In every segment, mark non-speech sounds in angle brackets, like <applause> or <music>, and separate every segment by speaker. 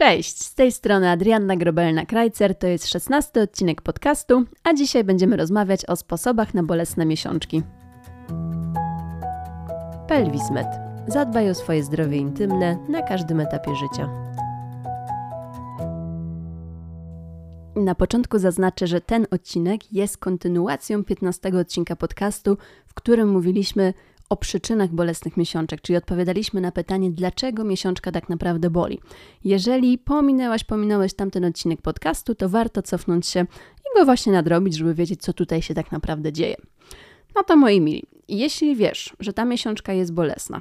Speaker 1: Cześć, z tej strony Adrianna Grobelna-Krajcer, to jest 16 odcinek podcastu, a dzisiaj będziemy rozmawiać o sposobach na bolesne miesiączki. Pelwismed. Zadbaj o swoje zdrowie intymne na każdym etapie życia. Na początku zaznaczę, że ten odcinek jest kontynuacją 15 odcinka podcastu, w którym mówiliśmy o przyczynach bolesnych miesiączek, czyli odpowiadaliśmy na pytanie, dlaczego miesiączka tak naprawdę boli. Jeżeli pominęłaś, pominąłeś tamten odcinek podcastu, to warto cofnąć się i go właśnie nadrobić, żeby wiedzieć, co tutaj się tak naprawdę dzieje. No to moi mili, jeśli wiesz, że ta miesiączka jest bolesna,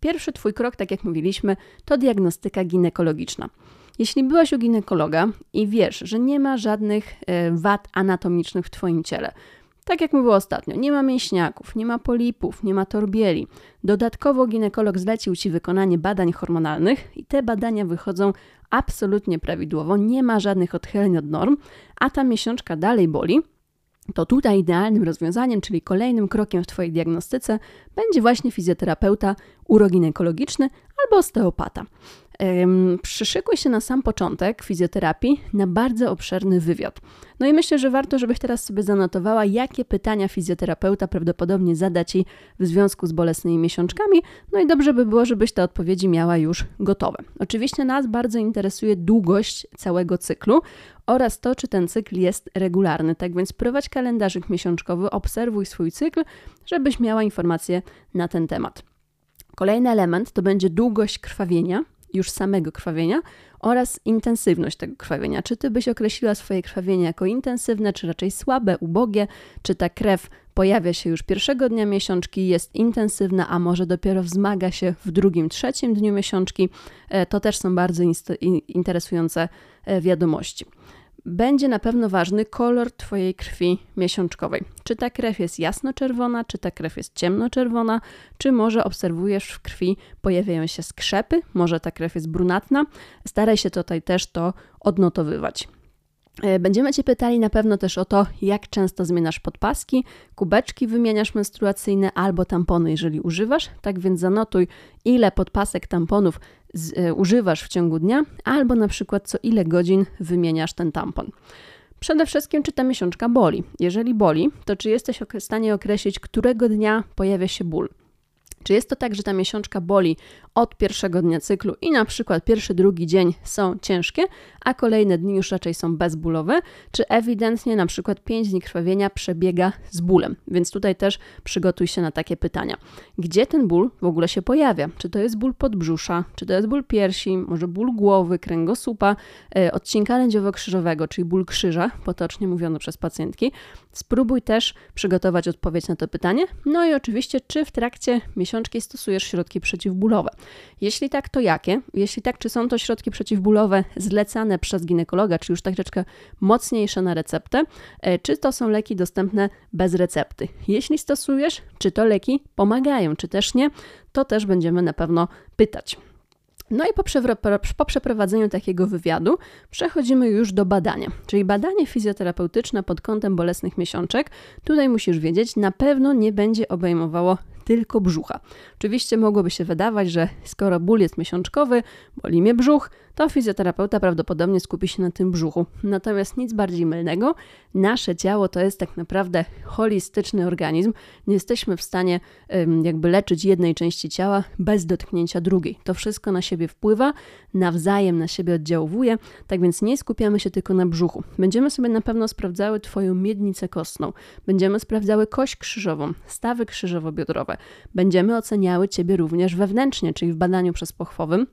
Speaker 1: pierwszy Twój krok, tak jak mówiliśmy, to diagnostyka ginekologiczna. Jeśli byłaś u ginekologa i wiesz, że nie ma żadnych e, wad anatomicznych w Twoim ciele, tak jak mówiło ostatnio, nie ma mięśniaków, nie ma polipów, nie ma torbieli. Dodatkowo ginekolog zlecił Ci wykonanie badań hormonalnych i te badania wychodzą absolutnie prawidłowo, nie ma żadnych odchyleń od norm, a ta miesiączka dalej boli, to tutaj idealnym rozwiązaniem, czyli kolejnym krokiem w Twojej diagnostyce, będzie właśnie fizjoterapeuta uroginekologiczny albo osteopata. Przyszykuj się na sam początek fizjoterapii na bardzo obszerny wywiad. No i myślę, że warto, żebyś teraz sobie zanotowała, jakie pytania fizjoterapeuta prawdopodobnie zada Ci w związku z bolesnymi miesiączkami. No i dobrze by było, żebyś te odpowiedzi miała już gotowe. Oczywiście nas bardzo interesuje długość całego cyklu oraz to, czy ten cykl jest regularny. Tak więc prowadź kalendarzyk miesiączkowy, obserwuj swój cykl, żebyś miała informacje na ten temat. Kolejny element to będzie długość krwawienia, już samego krwawienia oraz intensywność tego krwawienia. Czy ty byś określiła swoje krwawienie jako intensywne, czy raczej słabe, ubogie, czy ta krew pojawia się już pierwszego dnia miesiączki, jest intensywna, a może dopiero wzmaga się w drugim, trzecim dniu miesiączki. E, to też są bardzo interesujące e, wiadomości będzie na pewno ważny kolor Twojej krwi miesiączkowej. Czy ta krew jest jasno-czerwona, czy ta krew jest ciemno-czerwona, czy może obserwujesz w krwi pojawiają się skrzepy, może ta krew jest brunatna. Staraj się tutaj też to odnotowywać. E, będziemy Cię pytali na pewno też o to, jak często zmieniasz podpaski, kubeczki wymieniasz menstruacyjne albo tampony, jeżeli używasz. Tak więc zanotuj, ile podpasek tamponów z, e, używasz w ciągu dnia, albo na przykład co ile godzin wymieniasz ten tampon. Przede wszystkim, czy ta miesiączka boli. Jeżeli boli, to czy jesteś w stanie określić, którego dnia pojawia się ból. Czy jest to tak, że ta miesiączka boli od pierwszego dnia cyklu i na przykład pierwszy, drugi dzień są ciężkie, a kolejne dni już raczej są bezbólowe, czy ewidentnie na przykład 5 dni krwawienia przebiega z bólem. Więc tutaj też przygotuj się na takie pytania. Gdzie ten ból w ogóle się pojawia? Czy to jest ból podbrzusza, czy to jest ból piersi, może ból głowy, kręgosłupa, e, odcinka lędziowo-krzyżowego, czyli ból krzyża, potocznie mówiono przez pacjentki. Spróbuj też przygotować odpowiedź na to pytanie. No i oczywiście, czy w trakcie miesiączki stosujesz środki przeciwbólowe. Jeśli tak, to jakie? Jeśli tak, czy są to środki przeciwbólowe zlecane przez ginekologa, czy już troszeczkę mocniejsze na receptę, e, czy to są leki dostępne bez recepty? Jeśli stosujesz, czy to leki pomagają, czy też nie, to też będziemy na pewno pytać. No i po, po, przeprowadzeniu takiego wywiadu przechodzimy już do badania, czyli badanie fizjoterapeutyczne pod kątem bolesnych miesiączek. Tutaj musisz wiedzieć, na pewno nie będzie obejmowało tylko brzucha. Oczywiście mogłoby się wydawać, że skoro ból jest miesiączkowy, boli mnie brzuch, to fizjoterapeuta prawdopodobnie skupi się na tym brzuchu. Natomiast nic bardziej mylnego. Nasze ciało to jest tak naprawdę holistyczny organizm. Nie jesteśmy w stanie jakby leczyć jednej części ciała bez dotknięcia drugiej. To wszystko na siebie wpływa, nawzajem na siebie oddziałuje, tak więc nie skupiamy się tylko na brzuchu. Będziemy sobie na pewno sprawdzały Twoją miednicę kostną, będziemy sprawdzały kość krzyżową, stawy krzyżowo-biodrowe, będziemy oceniały Ciebie również wewnętrznie, czyli w badaniu przezpochwowym,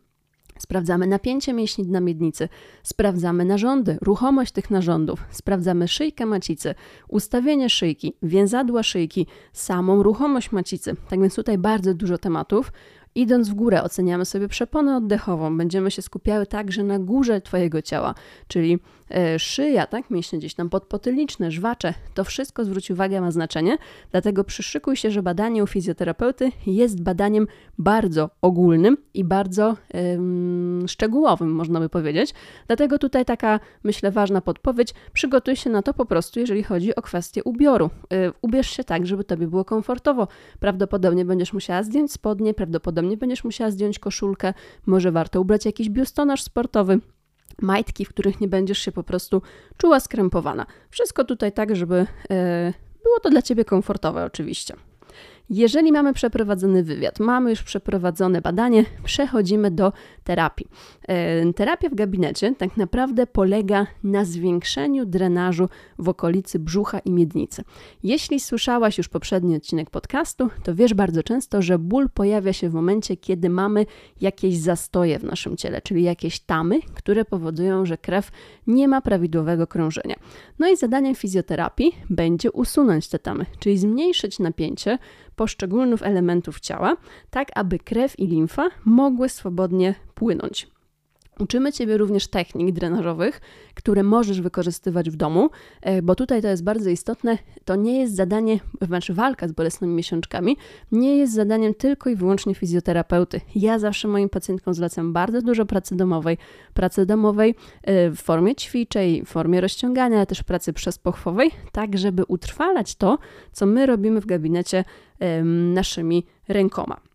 Speaker 1: Sprawdzamy napięcie mięśni dna miednicy, sprawdzamy narządy, ruchomość tych narządów, sprawdzamy szyjkę macicy, ustawienie szyjki, więzadła szyjki, samą ruchomość macicy. Tak więc tutaj bardzo dużo tematów, Idąc w górę, oceniamy sobie przeponę oddechową. Będziemy się skupiały także na górze Twojego ciała, czyli e, szyja, tak, mięśnie gdzieś tam podpotyliczne, żwacze. To wszystko, zwróć uwagę, ma znaczenie. Dlatego przyszykuj się, że badanie u fizjoterapeuty jest badaniem bardzo ogólnym i bardzo szczegółowym, można by powiedzieć. Dlatego tutaj taka, myślę, ważna podpowiedź. Przygotuj się na to po prostu, jeżeli chodzi o kwestię ubioru. E, ubierz się tak, żeby Tobie było komfortowo. Prawdopodobnie będziesz musiała zdjąć spodnie, prawdopodobnie nie będziesz musiała zdjąć koszulkę, może warto ubrać jakiś biustonaż sportowy. majtki, w których nie będziesz się po prostu czuła skrępowana. Wszystko tutaj tak, żeby e, było to dla Ciebie komfortowe oczywiście. Jeżeli mamy przeprowadzony wywiad, mamy już przeprowadzone badanie, przechodzimy do terapii. E, terapia w gabinecie tak naprawdę polega na zwiększeniu drenażu w okolicy brzucha i miednicy. Jeśli słyszałaś już poprzedni odcinek podcastu, to wiesz bardzo często, że ból pojawia się w momencie, kiedy mamy jakieś zastoje w naszym ciele, czyli jakieś tamy, które powodują, że krew nie ma prawidłowego krążenia. No i zadaniem fizjoterapii będzie usunąć te tamy, czyli zmniejszyć napięcie poszczególnych elementów ciała, tak aby krew i limfa mogły swobodnie płynąć. Uczymy Ciebie również technik drenażowych, które możesz wykorzystywać w domu, e, bo tutaj to jest bardzo istotne. To nie jest zadanie, znaczy walka z bolesnymi miesiączkami, nie jest zadaniem tylko i wyłącznie fizjoterapeuty. Ja zawsze moim pacjentkom zlecam bardzo dużo pracy domowej, pracy domowej e, w formie ćwiczej, w formie rozciągania, ale też pracy przezpochwowej, tak żeby utrwalać to, co my robimy w gabinecie naszymi rękoma.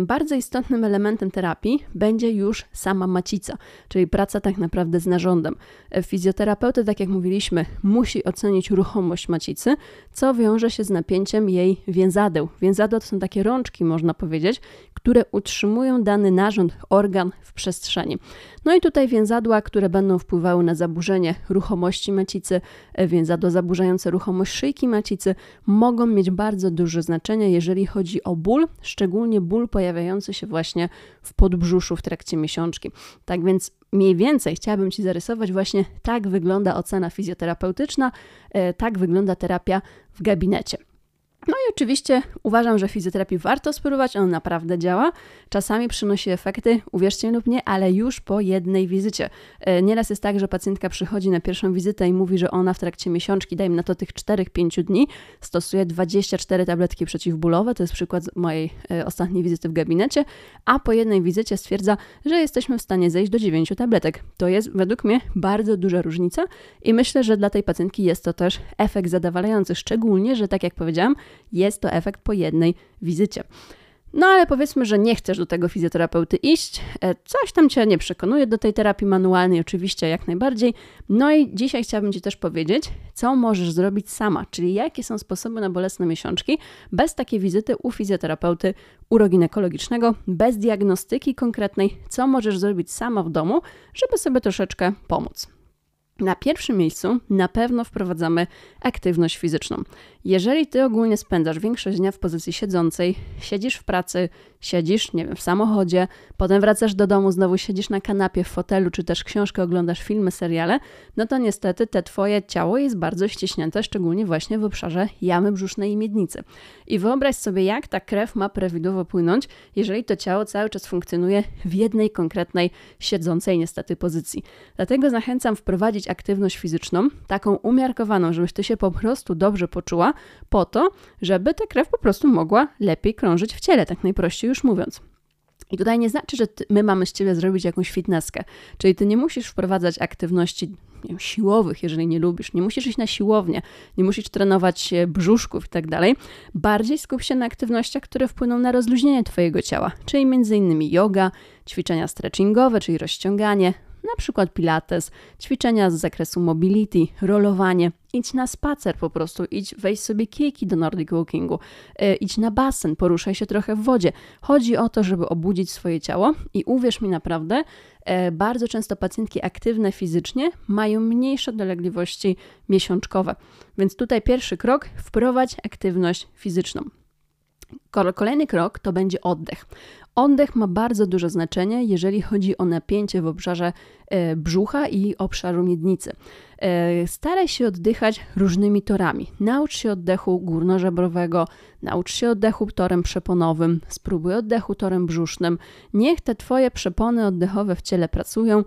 Speaker 1: Bardzo istotnym elementem terapii będzie już sama macica, czyli praca tak naprawdę z narządem. Fizjoterapeuta, tak jak mówiliśmy, musi ocenić ruchomość macicy, co wiąże się z napięciem jej więzadeł. Więzadła to są takie rączki, można powiedzieć, które utrzymują dany narząd, organ w przestrzeni. No i tutaj więzadła, które będą wpływały na zaburzenie ruchomości macicy, e, więzadła zaburzające ruchomość szyjki macicy, mogą mieć bardzo duże znaczenie, jeżeli chodzi o ból, szczególnie ból pojawiający się właśnie w podbrzuszu w trakcie miesiączki. Tak więc mniej więcej chciałabym Ci zarysować właśnie tak wygląda ocena fizjoterapeutyczna, e, tak wygląda terapia w gabinecie. No i oczywiście uważam, że fizjoterapii warto spróbować, on naprawdę działa. Czasami przynosi efekty, uwierzcie lub nie, ale już po jednej wizycie. E, nieraz jest tak, że pacjentka przychodzi na pierwszą wizytę i mówi, że ona w trakcie miesiączki, dajmy na to tych 4-5 dni, stosuje 24 tabletki przeciwbólowe, to jest przykład mojej e, ostatniej wizyty w gabinecie, a po jednej wizycie stwierdza, że jesteśmy w stanie zejść do 9 tabletek. To jest według mnie bardzo duża różnica i myślę, że dla tej pacjentki jest to też efekt zadowalający, szczególnie, że tak jak powiedziałam, jest to efekt po jednej wizycie. No ale powiedzmy, że nie chcesz do tego fizjoterapeuty iść, e, coś tam cię nie przekonuje do tej terapii manualnej, oczywiście jak najbardziej. No i dzisiaj chciałabym Ci też powiedzieć, co możesz zrobić sama, czyli jakie są sposoby na bolesne miesiączki bez takiej wizyty u fizjoterapeuty uroginekologicznego, bez diagnostyki konkretnej, co możesz zrobić sama w domu, żeby sobie troszeczkę pomóc. Na pierwszym miejscu na pewno wprowadzamy aktywność fizyczną. Jeżeli ty ogólnie spędzasz większość dnia w pozycji siedzącej, siedzisz w pracy, siedzisz, nie wiem, w samochodzie, potem wracasz do domu, znowu siedzisz na kanapie, w fotelu, czy też książkę oglądasz, filmy, seriale, no to niestety te twoje ciało jest bardzo ściśnięte, szczególnie właśnie w obszarze jamy brzusznej i miednicy. I wyobraź sobie, jak ta krew ma prawidłowo płynąć, jeżeli to ciało cały czas funkcjonuje w jednej konkretnej, siedzącej niestety pozycji. Dlatego zachęcam wprowadzić aktywność fizyczną, taką umiarkowaną, żebyś ty się po prostu dobrze poczuła, po to, żeby ta krew po prostu mogła lepiej krążyć w ciele, tak najprościej już mówiąc. I tutaj nie znaczy, że ty, my mamy z ciebie zrobić jakąś fitnesskę. Czyli ty nie musisz wprowadzać aktywności wiem, siłowych, jeżeli nie lubisz. Nie musisz iść na siłownię, nie musisz trenować brzuszków i tak dalej. Bardziej skup się na aktywnościach, które wpłyną na rozluźnienie twojego ciała, czyli m.in. yoga, ćwiczenia stretchingowe, czyli rozciąganie, przykład pilates, ćwiczenia z zakresu mobility, rolowanie. Idź na spacer po prostu, idź wejść sobie kieki do Nordic Walkingu, yy, idź na basen, poruszaj się trochę w wodzie. Chodzi o to, żeby obudzić swoje ciało i uwierz mi naprawdę, yy, bardzo często pacjentki aktywne fizycznie mają mniejsze dolegliwości miesiączkowe. Więc tutaj pierwszy krok, wprowadź aktywność fizyczną. Kolejny krok to będzie oddech. Oddech ma bardzo duże znaczenie, jeżeli chodzi o napięcie w obszarze e, brzucha i obszaru miednicy. E, staraj się oddychać różnymi torami. Naucz się oddechu górnożebrowego, naucz się oddechu torem przeponowym, spróbuj oddechu torem brzusznym. Niech te Twoje przepony oddechowe w ciele pracują.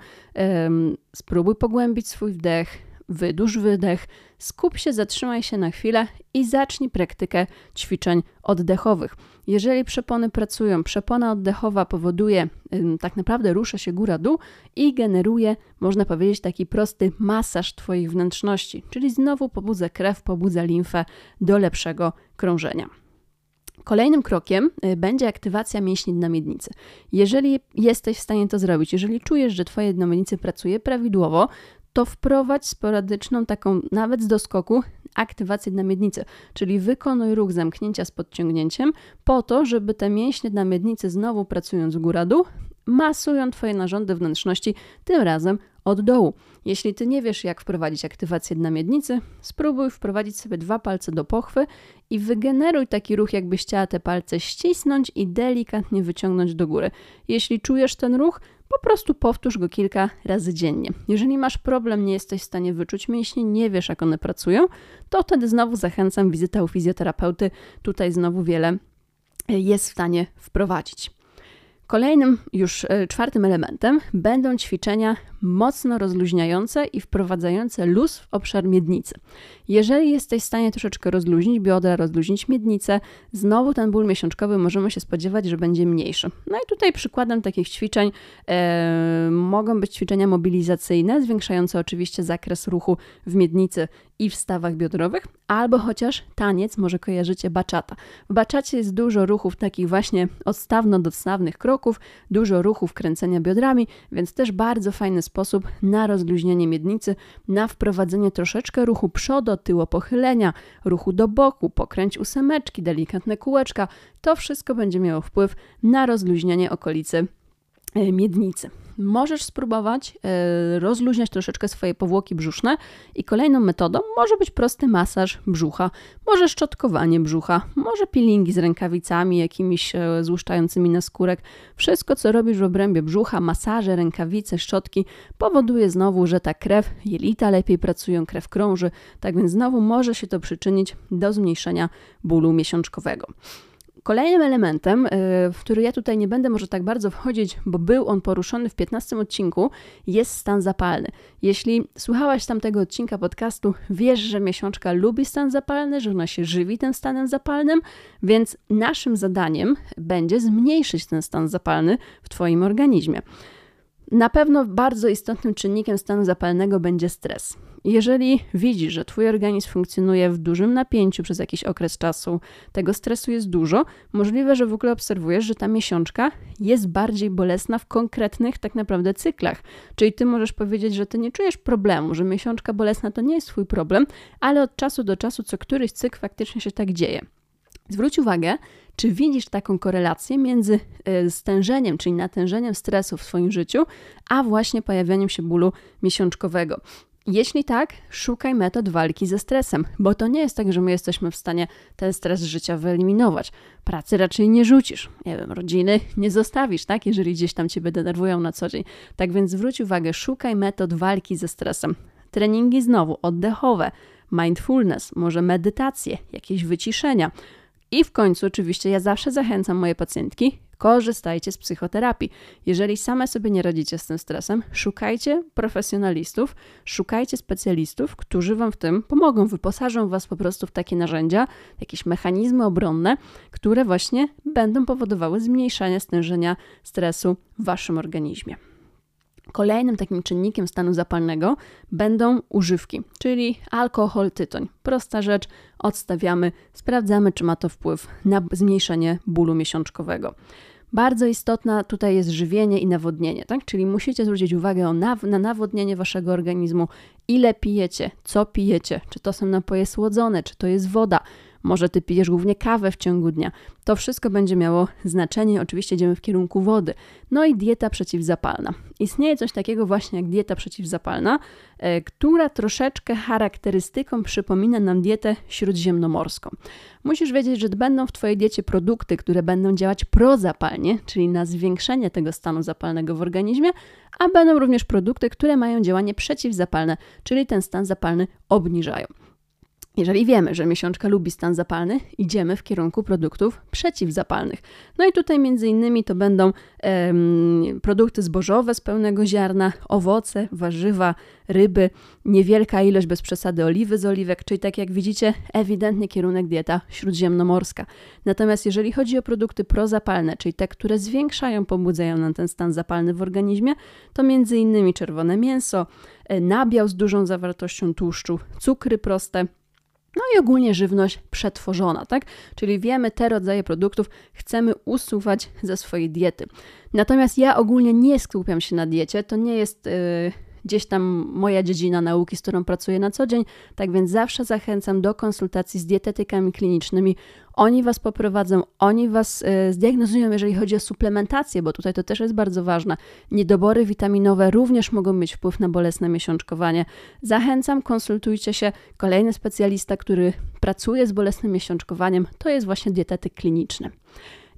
Speaker 1: Spróbuj pogłębić swój wdech, wydłuż wydech, skup się, zatrzymaj się na chwilę i zacznij praktykę ćwiczeń oddechowych. Jeżeli przepony pracują, przepona oddechowa powoduje, tak naprawdę rusza się góra-dół i generuje, można powiedzieć, taki prosty masaż Twoich wnętrzności, czyli znowu pobudza krew, pobudza limfę do lepszego krążenia. Kolejnym krokiem y, będzie aktywacja mięśni dna miednicy. Jeżeli jesteś w stanie to zrobić, jeżeli czujesz, że Twoje dno pracuje prawidłowo, to wprowadź sporadyczną, taką nawet z doskoku, aktywację dna miednicy, czyli wykonuj ruch zamknięcia z podciągnięciem po to, żeby te mięśnie dna miednicy znowu pracując góra-dół, masują Twoje narządy wnętrzności, tym razem od dołu. Jeśli Ty nie wiesz, jak wprowadzić aktywację dna miednicy, spróbuj wprowadzić sobie dwa palce do pochwy i wygeneruj taki ruch, jakbyś chciała te palce ścisnąć i delikatnie wyciągnąć do góry. Jeśli czujesz ten ruch, po prostu powtórz go kilka razy dziennie. Jeżeli masz problem, nie jesteś w stanie wyczuć mięśni, nie wiesz, jak one pracują, to wtedy znowu zachęcam wizytę u fizjoterapeuty. Tutaj znowu wiele jest w stanie wprowadzić. Kolejnym, już e, czwartym elementem będą ćwiczenia mocno rozluźniające i wprowadzające luz w obszar miednicy. Jeżeli jesteś w stanie troszeczkę rozluźnić biodra, rozluźnić miednicę, znowu ten ból miesiączkowy możemy się spodziewać, że będzie mniejszy. No i tutaj przykładem takich ćwiczeń e, mogą być ćwiczenia mobilizacyjne, zwiększające oczywiście zakres ruchu w miednicy i w stawach biodrowych, albo chociaż taniec, może kojarzycie baczata. W baczacie jest dużo ruchów takich właśnie odstawno-dostawnych kroków, dużo ruchów kręcenia biodrami, więc też bardzo fajny sposób na rozluźnienie miednicy, na wprowadzenie troszeczkę ruchu przodu, tyło pochylenia, ruchu do boku, pokręć ósemeczki, delikatne kółeczka. To wszystko będzie miało wpływ na rozluźnienie okolicy miednicy możesz spróbować e, rozluźniać troszeczkę swoje powłoki brzuszne i kolejną metodą może być prosty masaż brzucha, może szczotkowanie brzucha, może peelingi z rękawicami jakimiś e, złuszczającymi na skórek. Wszystko, co robisz w obrębie brzucha, masaże, rękawice, szczotki, powoduje znowu, że ta krew, jelita lepiej pracują, krew krąży, tak więc znowu może się to przyczynić do zmniejszenia bólu miesiączkowego. Kolejnym elementem, y, w który ja tutaj nie będę może tak bardzo wchodzić, bo był on poruszony w 15 odcinku, jest stan zapalny. Jeśli słuchałaś tamtego odcinka podcastu, wiesz, że miesiączka lubi stan zapalny, że ona się żywi tym stanem zapalnym, więc naszym zadaniem będzie zmniejszyć ten stan zapalny w Twoim organizmie. Na pewno bardzo istotnym czynnikiem stanu zapalnego będzie stres. Jeżeli widzisz, że Twój organizm funkcjonuje w dużym napięciu przez jakiś okres czasu, tego stresu jest dużo, możliwe, że w ogóle obserwujesz, że ta miesiączka jest bardziej bolesna w konkretnych tak naprawdę cyklach. Czyli Ty możesz powiedzieć, że Ty nie czujesz problemu, że miesiączka bolesna to nie jest Twój problem, ale od czasu do czasu co któryś cykl faktycznie się tak dzieje. Zwróć uwagę, czy widzisz taką korelację między e, stężeniem, czyli natężeniem stresu w swoim życiu, a właśnie pojawianiem się bólu miesiączkowego. Jeśli tak, szukaj metod walki ze stresem, bo to nie jest tak, że my jesteśmy w stanie ten stres życia wyeliminować. Pracy raczej nie rzucisz, nie wiem, rodziny nie zostawisz, tak, jeżeli gdzieś tam ciebie denerwują na co dzień. Tak więc zwróć uwagę, szukaj metod walki ze stresem. Treningi znowu oddechowe, mindfulness, może medytacje, jakieś wyciszenia. I w końcu, oczywiście, ja zawsze zachęcam moje pacjentki, korzystajcie z psychoterapii. Jeżeli same sobie nie radzicie z tym stresem, szukajcie profesjonalistów, szukajcie specjalistów, którzy Wam w tym pomogą, wyposażą Was po prostu w takie narzędzia, jakieś mechanizmy obronne, które właśnie będą powodowały zmniejszanie stężenia stresu w Waszym organizmie. Kolejnym takim czynnikiem stanu zapalnego będą używki, czyli alkohol, tytoń. Prosta rzecz, odstawiamy, sprawdzamy, czy ma to wpływ na zmniejszenie bólu miesiączkowego. Bardzo istotna tutaj jest żywienie i nawodnienie, tak? Czyli musicie zwrócić uwagę na nawodnienie waszego organizmu, ile pijecie, co pijecie, czy to są napoje słodzone, czy to jest woda, może ty pijesz głównie kawę w ciągu dnia. To wszystko będzie miało znaczenie. Oczywiście idziemy w kierunku wody. No i dieta przeciwzapalna. Istnieje coś takiego właśnie jak dieta przeciwzapalna, e, która troszeczkę charakterystyką przypomina nam dietę śródziemnomorską. Musisz wiedzieć, że będą w Twojej diecie produkty, które będą działać prozapalnie, czyli na zwiększenie tego stanu zapalnego w organizmie, a będą również produkty, które mają działanie przeciwzapalne, czyli ten stan zapalny obniżają. Jeżeli wiemy, że miesiączka lubi stan zapalny, idziemy w kierunku produktów przeciwzapalnych. No i tutaj między innymi to będą em, produkty zbożowe z pełnego ziarna, owoce, warzywa, ryby, niewielka ilość bez przesady oliwy z oliwek, czyli tak jak widzicie, ewidentny kierunek dieta śródziemnomorska. Natomiast jeżeli chodzi o produkty prozapalne, czyli te, które zwiększają, pobudzają nam ten stan zapalny w organizmie, to między innymi czerwone mięso, e, nabiał z dużą zawartością tłuszczu, cukry proste, No i ogólnie żywność przetworzona, tak? Czyli wiemy, te rodzaje produktów chcemy usuwać ze swojej diety. Natomiast ja ogólnie nie skupiam się na diecie, to nie jest. Yy, gdzieś tam moja dziedzina nauki, z którą pracuję na co dzień. Tak więc zawsze zachęcam do konsultacji z dietetykami klinicznymi. Oni Was poprowadzą, oni Was y, zdiagnozują, jeżeli chodzi o suplementację, bo tutaj to też jest bardzo ważne. Niedobory witaminowe również mogą mieć wpływ na bolesne miesiączkowanie. Zachęcam, konsultujcie się. Kolejny specjalista, który pracuje z bolesnym miesiączkowaniem, to jest właśnie dietetyk kliniczny.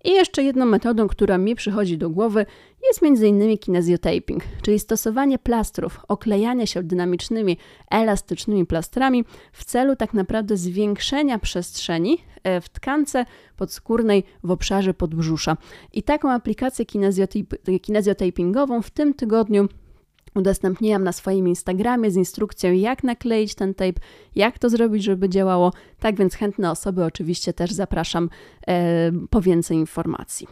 Speaker 1: I jeszcze jedną metodą, która mi przychodzi do głowy, jest m.in. kinesiotaping, czyli stosowanie plastrów, oklejanie się dynamicznymi, elastycznymi plastrami w celu tak naprawdę zwiększenia przestrzeni e, w tkance podskórnej w obszarze podbrzusza. I taką aplikację kinesiotapingową w tym tygodniu udostępniłam na swoim Instagramie z instrukcją, jak nakleić ten tape, jak to zrobić, żeby działało. Tak więc chętne osoby oczywiście też zapraszam e, po więcej informacji.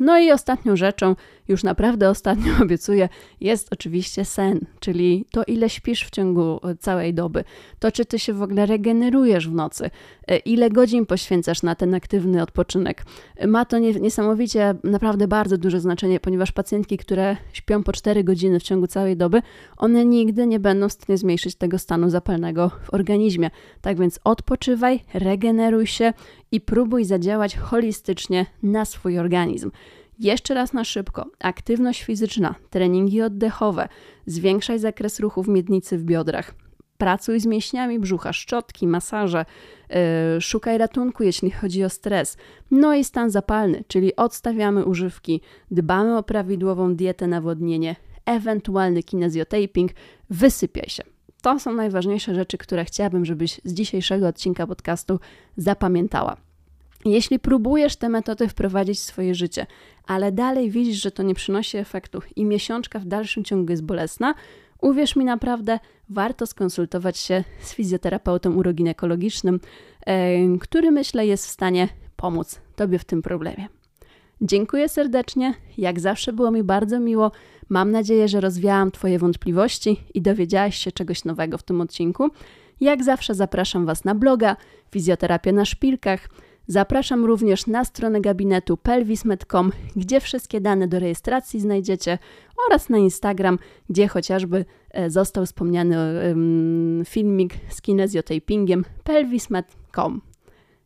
Speaker 1: No i ostatnią rzeczą, już naprawdę ostatnio <laughs> obiecuję, jest oczywiście sen, czyli to, ile śpisz w ciągu e, całej doby, to, czy ty się w ogóle regenerujesz w nocy, e, ile godzin poświęcasz na ten aktywny odpoczynek. Ma to niesamowicie, naprawdę bardzo duże znaczenie, ponieważ pacjentki, które śpią po 4 godziny w ciągu całej doby, one nigdy nie będą w stanie zmniejszyć tego stanu zapalnego w organizmie. Tak więc odpoczywaj, regeneruj się i próbuj zadziałać holistycznie na swój organizm. Jeszcze raz na szybko. Aktywność fizyczna, treningi oddechowe, zwiększaj zakres ruchu w miednicy w biodrach. Pracuj z mięśniami brzucha, szczotki, masaże, yy, szukaj ratunku, jeśli chodzi o stres. No i stan zapalny, czyli odstawiamy używki, dbamy o prawidłową dietę, nawodnienie, ewentualny kinezjotaping, wysypiaj się. To są najważniejsze rzeczy, które chciałabym, żebyś z dzisiejszego odcinka podcastu zapamiętała. Jeśli próbujesz te metody wprowadzić w swoje życie, ale dalej widzisz, że to nie przynosi efektów i miesiączka w dalszym ciągu jest bolesna, uwierz mi naprawdę, warto skonsultować się z fizjoterapeutą uroginekologicznym, e, który myślę jest w stanie pomóc Tobie w tym problemie. Dziękuję serdecznie, jak zawsze było mi bardzo miło. Mam nadzieję, że rozwiałam Twoje wątpliwości i dowiedziałaś się czegoś nowego w tym odcinku. Jak zawsze zapraszam Was na bloga Fizjoterapia na szpilkach Zapraszam również na stronę gabinetu pelvis.com, gdzie wszystkie dane do rejestracji znajdziecie oraz na Instagram, gdzie chociażby e, został wspomniany filmik z kinezjotapingiem pelvis.com.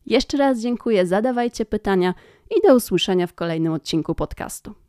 Speaker 1: Jeszcze raz dziękuję, zadawajcie pytania i do usłyszenia w kolejnym odcinku podcastu.